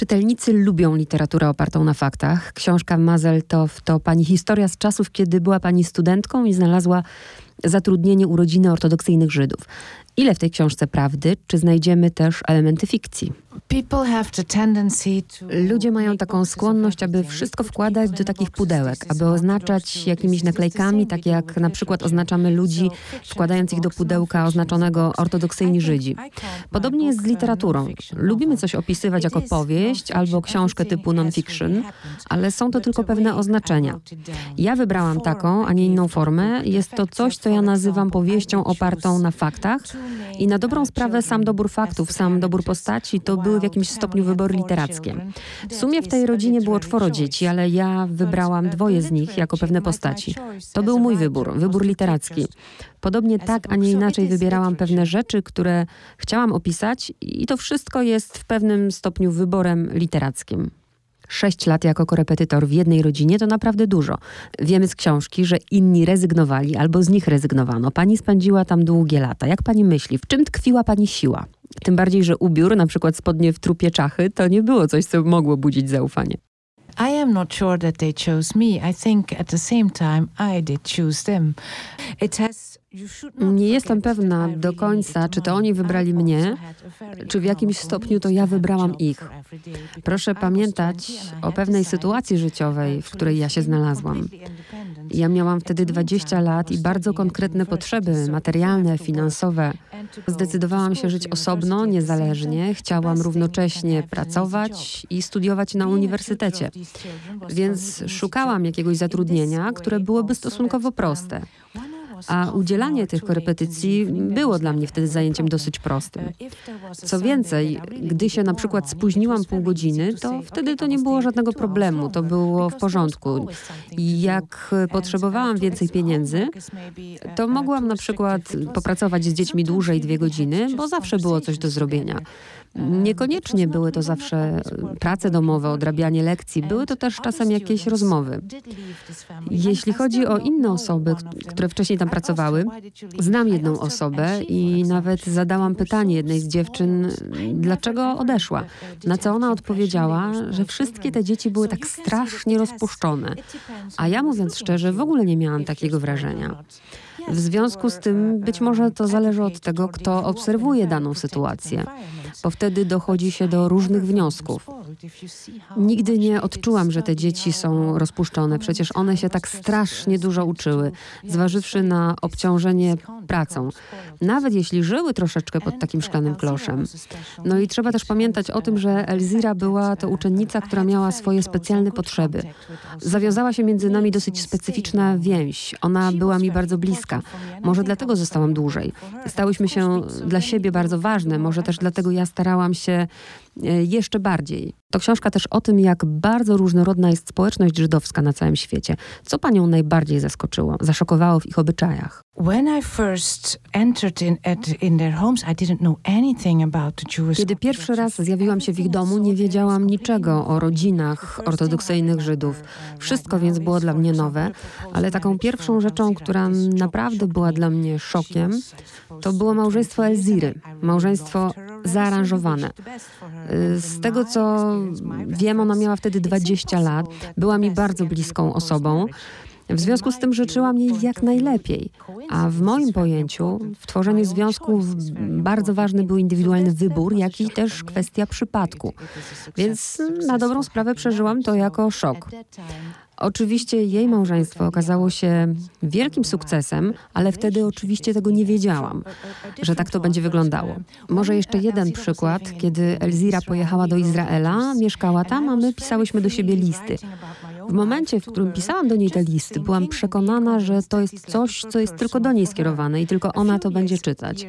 Czytelnicy lubią literaturę opartą na faktach. Książka Mazeltow to pani historia z czasów, kiedy była pani studentką i znalazła zatrudnienie u rodziny ortodoksyjnych Żydów. Ile w tej książce prawdy? Czy znajdziemy też elementy fikcji? Ludzie mają taką skłonność, aby wszystko wkładać do takich pudełek, aby oznaczać jakimiś naklejkami, tak jak na przykład oznaczamy ludzi, wkładając ich do pudełka oznaczonego ortodoksyjni Żydzi. Podobnie jest z literaturą. Lubimy coś opisywać jako powieść albo książkę typu non-fiction, ale są to tylko pewne oznaczenia. Ja wybrałam taką, a nie inną formę. Jest to coś, co ja nazywam powieścią opartą na faktach i na dobrą sprawę sam dobór faktów, sam dobór postaci to były w jakimś stopniu wybory literackie. W sumie w tej rodzinie było czworo dzieci, ale ja wybrałam dwoje z nich jako pewne postaci. To był mój wybór, wybór literacki. Podobnie tak, a nie inaczej wybierałam pewne rzeczy, które chciałam opisać i to wszystko jest w pewnym stopniu wyborem literackim. Sześć lat jako korepetytor w jednej rodzinie to naprawdę dużo. Wiemy z książki, że inni rezygnowali albo z nich rezygnowano. Pani spędziła tam długie lata. Jak pani myśli, w czym tkwiła pani siła? Tym bardziej, że ubiór, na przykład spodnie w trupie czachy, to nie było coś, co mogło budzić zaufanie. I am not sure that they chose me. I think at the same time I did choose them. It has nie jestem pewna do końca, czy to oni wybrali mnie, czy w jakimś stopniu to ja wybrałam ich. Proszę pamiętać o pewnej sytuacji życiowej, w której ja się znalazłam. Ja miałam wtedy 20 lat i bardzo konkretne potrzeby materialne, finansowe. Zdecydowałam się żyć osobno, niezależnie. Chciałam równocześnie pracować i studiować na uniwersytecie. Więc szukałam jakiegoś zatrudnienia, które byłoby stosunkowo proste a udzielanie tych korepetycji było dla mnie wtedy zajęciem dosyć prostym. Co więcej, gdy się na przykład spóźniłam pół godziny, to wtedy to nie było żadnego problemu, to było w porządku. Jak potrzebowałam więcej pieniędzy, to mogłam na przykład popracować z dziećmi dłużej dwie godziny, bo zawsze było coś do zrobienia. Niekoniecznie były to zawsze prace domowe, odrabianie lekcji, były to też czasem jakieś rozmowy. Jeśli chodzi o inne osoby, które wcześniej tam pracowały, znam jedną osobę i nawet zadałam pytanie jednej z dziewczyn, dlaczego odeszła. Na co ona odpowiedziała, że wszystkie te dzieci były tak strasznie rozpuszczone. A ja mówiąc szczerze, w ogóle nie miałam takiego wrażenia. W związku z tym być może to zależy od tego, kto obserwuje daną sytuację, bo wtedy dochodzi się do różnych wniosków. Nigdy nie odczułam, że te dzieci są rozpuszczone. Przecież one się tak strasznie dużo uczyły, zważywszy na obciążenie pracą. Nawet jeśli żyły troszeczkę pod takim szklanym kloszem. No i trzeba też pamiętać o tym, że Elzira była to uczennica, która miała swoje specjalne potrzeby. Zawiązała się między nami dosyć specyficzna więź. Ona była mi bardzo bliska. Może dlatego zostałam dłużej. Stałyśmy się dla siebie bardzo ważne. Może też dlatego ja starałam się E, jeszcze bardziej. To książka też o tym, jak bardzo różnorodna jest społeczność żydowska na całym świecie. Co panią najbardziej zaskoczyło, zaszokowało w ich obyczajach? Kiedy pierwszy raz zjawiłam się w ich domu, nie wiedziałam niczego o rodzinach ortodoksyjnych Żydów. Wszystko więc było dla mnie nowe, ale taką pierwszą rzeczą, która naprawdę była dla mnie szokiem, to było małżeństwo Elziry. Małżeństwo zaaranżowane. Z tego co wiem, ona miała wtedy 20 lat, była mi bardzo bliską osobą. W związku z tym życzyłam jej jak najlepiej. A w moim pojęciu w tworzeniu związków bardzo ważny był indywidualny wybór, jak i też kwestia przypadku. Więc na dobrą sprawę przeżyłam to jako szok. Oczywiście jej małżeństwo okazało się wielkim sukcesem, ale wtedy oczywiście tego nie wiedziałam, że tak to będzie wyglądało. Może jeszcze jeden przykład, kiedy Elzira pojechała do Izraela, mieszkała tam, a my pisałyśmy do siebie listy. W momencie, w którym pisałam do niej te listy, byłam przekonana, że to jest coś, co jest tylko do niej skierowane i tylko ona to będzie czytać.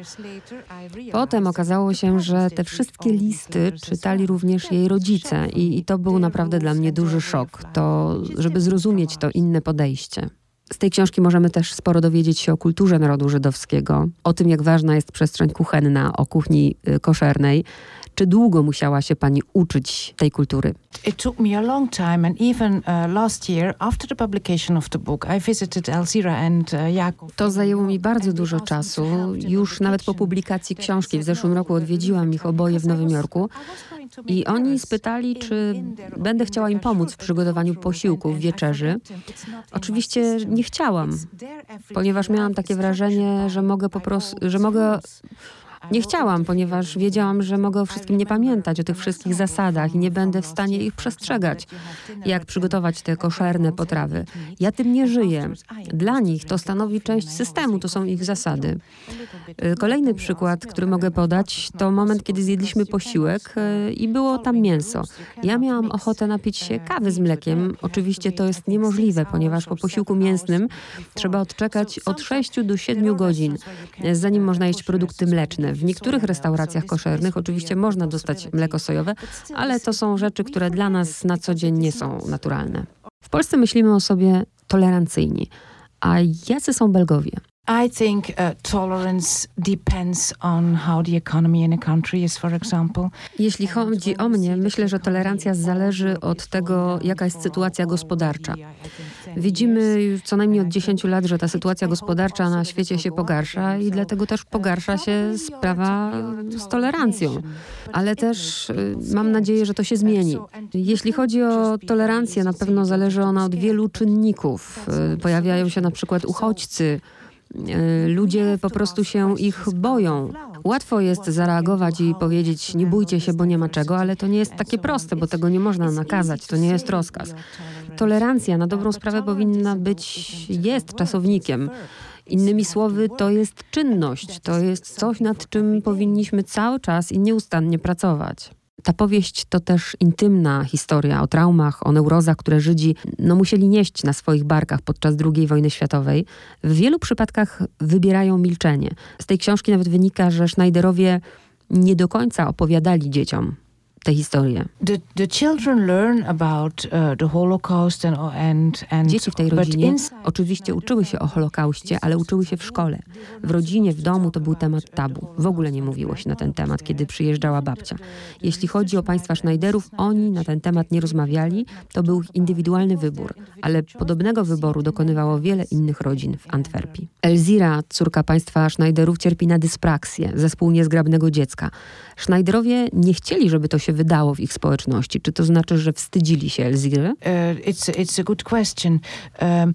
Potem okazało się, że te wszystkie listy czytali również jej rodzice i, i to był naprawdę dla mnie duży szok, to żeby zrozumieć to inne podejście. Z tej książki możemy też sporo dowiedzieć się o kulturze narodu żydowskiego, o tym, jak ważna jest przestrzeń kuchenna, o kuchni y, koszernej, Czy długo musiała się pani uczyć tej kultury? It took me a long time and even uh, last year after the publication of the book I visited Alzira and uh, Jakub. To zajęło mi bardzo dużo czasu. Już nawet po publikacji książki w zeszłym roku odwiedziłam ich oboje w Nowym Jorku. I oni spytali, czy będę chciała im pomóc w przygotowaniu posiłków, wieczerzy. Oczywiście nie chciałam, ponieważ miałam takie wrażenie, że mogę po prostu, że mogę nie chciałam, ponieważ wiedziałam, że mogę o wszystkim nie pamiętać, o tych wszystkich zasadach i nie będę w stanie ich przestrzegać. Jak przygotować te koszerne potrawy. Ja tym nie żyję. Dla nich to stanowi część systemu, to są ich zasady. Y, kolejny przykład, który mogę podać, to moment, kiedy zjedliśmy posiłek y, i było tam mięso. Ja miałam ochotę napić się kawy z mlekiem. Oczywiście to jest niemożliwe, ponieważ po posiłku mięsnym trzeba odczekać od 6 do 7 godzin, zanim można jeść produkty mleczne. W niektórych restauracjach koszernych oczywiście można dostać mleko sojowe, ale to są rzeczy, które dla nas na co dzień nie są naturalne. W Polsce myślimy o sobie tolerancyjni. A jacy są Belgowie? I think uh, tolerance depends on how the economy in a country is, for example. Jeśli chodzi o mnie, myślę, że tolerancja zależy od tego, jaka jest sytuacja gospodarcza. Widzimy już co najmniej od 10 lat, że ta sytuacja gospodarcza na świecie się pogarsza i dlatego też pogarsza się sprawa z tolerancją. Ale też y, mam nadzieję, że to się zmieni. Jeśli chodzi o tolerancję, na pewno zależy ona od wielu czynników. Y, pojawiają się na przykład uchodźcy, y, ludzie po prostu się ich boją. Łatwo jest zareagować i powiedzieć, nie bójcie się, bo nie ma czego, ale to nie jest takie proste, bo tego nie można nakazać, to nie jest rozkaz. Tolerancja na dobrą sprawę powinna być, jest czasownikiem. Innymi słowy, to jest czynność, to jest coś, nad czym powinniśmy cały czas i nieustannie pracować. Ta powieść to też intymna historia o traumach, o neurozach, które Żydzi no, musieli nieść na swoich barkach podczas II wojny światowej. W wielu przypadkach wybierają milczenie. Z tej książki nawet wynika, że Schneiderowie nie do końca opowiadali dzieciom tę historię. The, the children learn about uh, the Holocaust and, and, and Dzieci w tej rodzinie oczywiście uczyły się o Holokauście, ale uczyły się w szkole. W rodzinie, w domu to był temat tabu. W ogóle nie mówiło się na ten temat, kiedy przyjeżdżała babcia. Jeśli chodzi o państwa Schneiderów, oni na ten temat nie rozmawiali. To był ich indywidualny wybór, ale podobnego wyboru dokonywało wiele innych rodzin w Antwerpii. Elzira, córka państwa Schneiderów, cierpi na dyspraksję, zespół niezgrabnego dziecka. Schneiderowie nie chcieli, żeby to się wydało w ich społeczności. Czy to znaczy, że wstydzili się Elziry? Uh, it's, it's a good question. Um,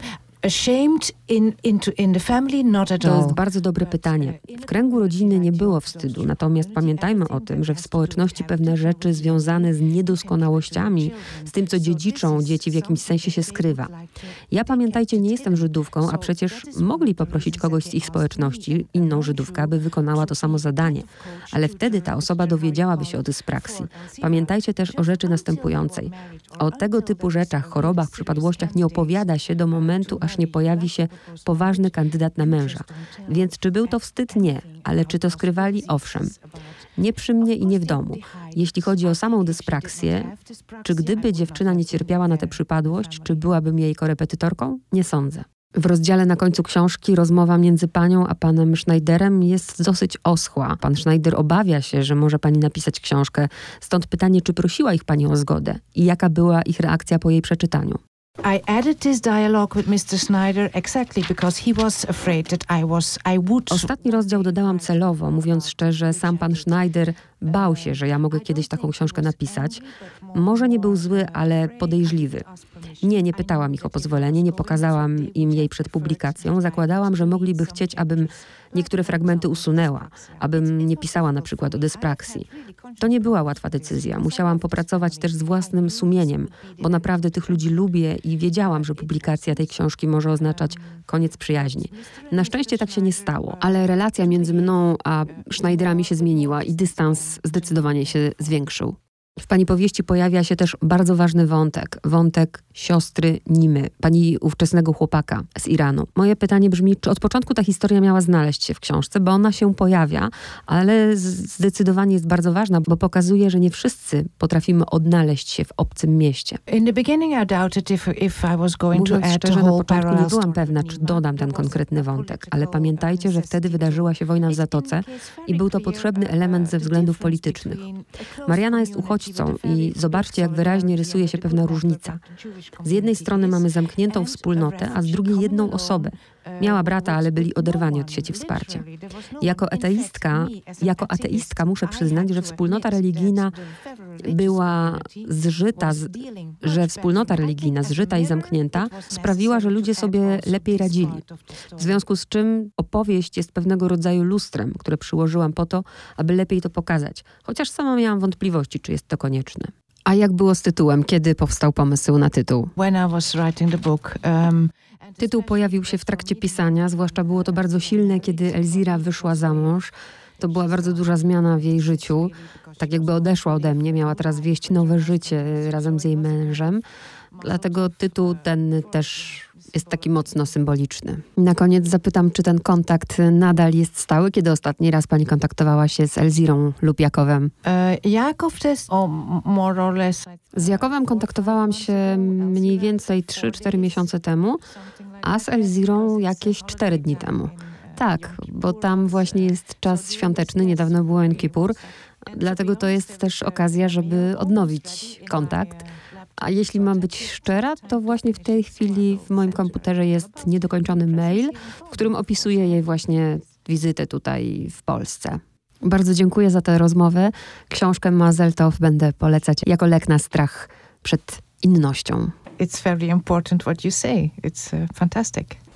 in, into, in the family, not at all. To jest bardzo dobre pytanie. W kręgu rodziny nie było wstydu, natomiast pamiętajmy o tym, że w społeczności pewne rzeczy związane z niedoskonałościami, z tym, co dziedziczą dzieci w jakimś sensie się skrywa. Ja pamiętajcie, nie jestem Żydówką, a przecież mogli poprosić kogoś z ich społeczności, inną Żydówkę, aby wykonała to samo zadanie. Ale wtedy ta osoba dowiedziałaby się o dyspraksji. Pamiętajcie też o rzeczy następującej. O tego typu rzeczach, chorobach, przypadłościach nie opowiada się do momentu, aż nie pojawi się poważny kandydat na męża. Więc czy był to wstyd? Nie. Ale czy to skrywali? Owszem. Nie przy mnie i nie w domu. Jeśli chodzi o samą dyspraksję, czy gdyby dziewczyna nie cierpiała na tę przypadłość, czy byłabym jej korepetytorką? Nie sądzę. W rozdziale na końcu książki rozmowa między panią a panem Schneiderem jest dosyć oschła. Pan Schneider obawia się, że może pani napisać książkę, stąd pytanie, czy prosiła ich pani o zgodę i jaka była ich reakcja po jej przeczytaniu. I added this dialogue with Mr. Snyder exactly because he was afraid that I was I would Ostatni rozdział dodałam celowo, mówiąc szczerze, sam pan Schneider bał się, że ja mogę kiedyś taką książkę napisać. Może nie był zły, ale podejrzliwy. Nie, nie pytałam ich o pozwolenie, nie pokazałam im jej przed publikacją. Zakładałam, że mogliby chcieć, abym niektóre fragmenty usunęła, abym nie pisała na przykład o dyspraksji. To nie była łatwa decyzja. Musiałam popracować też z własnym sumieniem, bo naprawdę tych ludzi lubię i wiedziałam, że publikacja tej książki może oznaczać koniec przyjaźni. Na szczęście tak się nie stało, ale relacja między mną a Schneiderami się zmieniła i dystans zdecydowanie się zwiększył. W pani powieści pojawia się też bardzo ważny wątek. Wątek siostry Nimy, pani ówczesnego chłopaka z Iranu. Moje pytanie brzmi, czy od początku ta historia miała znaleźć się w książce, bo ona się pojawia, ale zdecydowanie jest bardzo ważna, bo pokazuje, że nie wszyscy potrafimy odnaleźć się w obcym mieście. In the beginning I doubted if, if I was going Mówiąc to add szczerze, na początku nie byłam pewna, czy dodam ten konkretny wątek, ale pamiętajcie, że wtedy wydarzyła się wojna w Zatoce i był to potrzebny element ze względów politycznych. Mariana jest uchodźcą i zobaczcie, jak wyraźnie rysuje się pewna różnica. Z jednej strony mamy zamkniętą wspólnotę, a z drugiej jedną osobę. Miała brata, ale byli oderwani od sieci wsparcia. Jako ateistka, jako ateistka muszę przyznać, że wspólnota religijna była zżyta, że wspólnota religijna, zżyta i zamknięta, sprawiła, że ludzie sobie lepiej radzili. W związku z czym opowieść jest pewnego rodzaju lustrem, które przyłożyłam po to, aby lepiej to pokazać. Chociaż sama miałam wątpliwości, czy jest to konieczne. A jak było z tytułem? Kiedy powstał pomysł na tytuł? When I was writing the book, um, Tytuł pojawił się w trakcie pisania, zwłaszcza było to bardzo silne, kiedy Elzira wyszła za mąż. To była bardzo duża zmiana w jej życiu. Tak jakby odeszła ode mnie, miała teraz wieść nowe życie razem z jej mężem. Dlatego tytuł ten też jest taki mocno symboliczny. Na koniec zapytam, czy ten kontakt nadal jest stały? Kiedy ostatni raz pani kontaktowała się z Elzirą lub Jakowem? Też, m- more or less. Z Jakowem kontaktowałam się mniej więcej 3-4 miesiące temu, a z Elzirą jakieś 4 dni temu. Tak, bo tam właśnie jest czas świąteczny, niedawno było Yom Kippur, dlatego to jest też okazja, żeby odnowić kontakt. A jeśli mam być szczera, to właśnie w tej chwili w moim komputerze jest niedokończony mail, w którym opisuję jej właśnie wizytę tutaj w Polsce. Bardzo dziękuję za tę rozmowę. Książkę Mazeltow będę polecać jako lek na strach przed innością. It's very important what you say. It's uh, fantastic.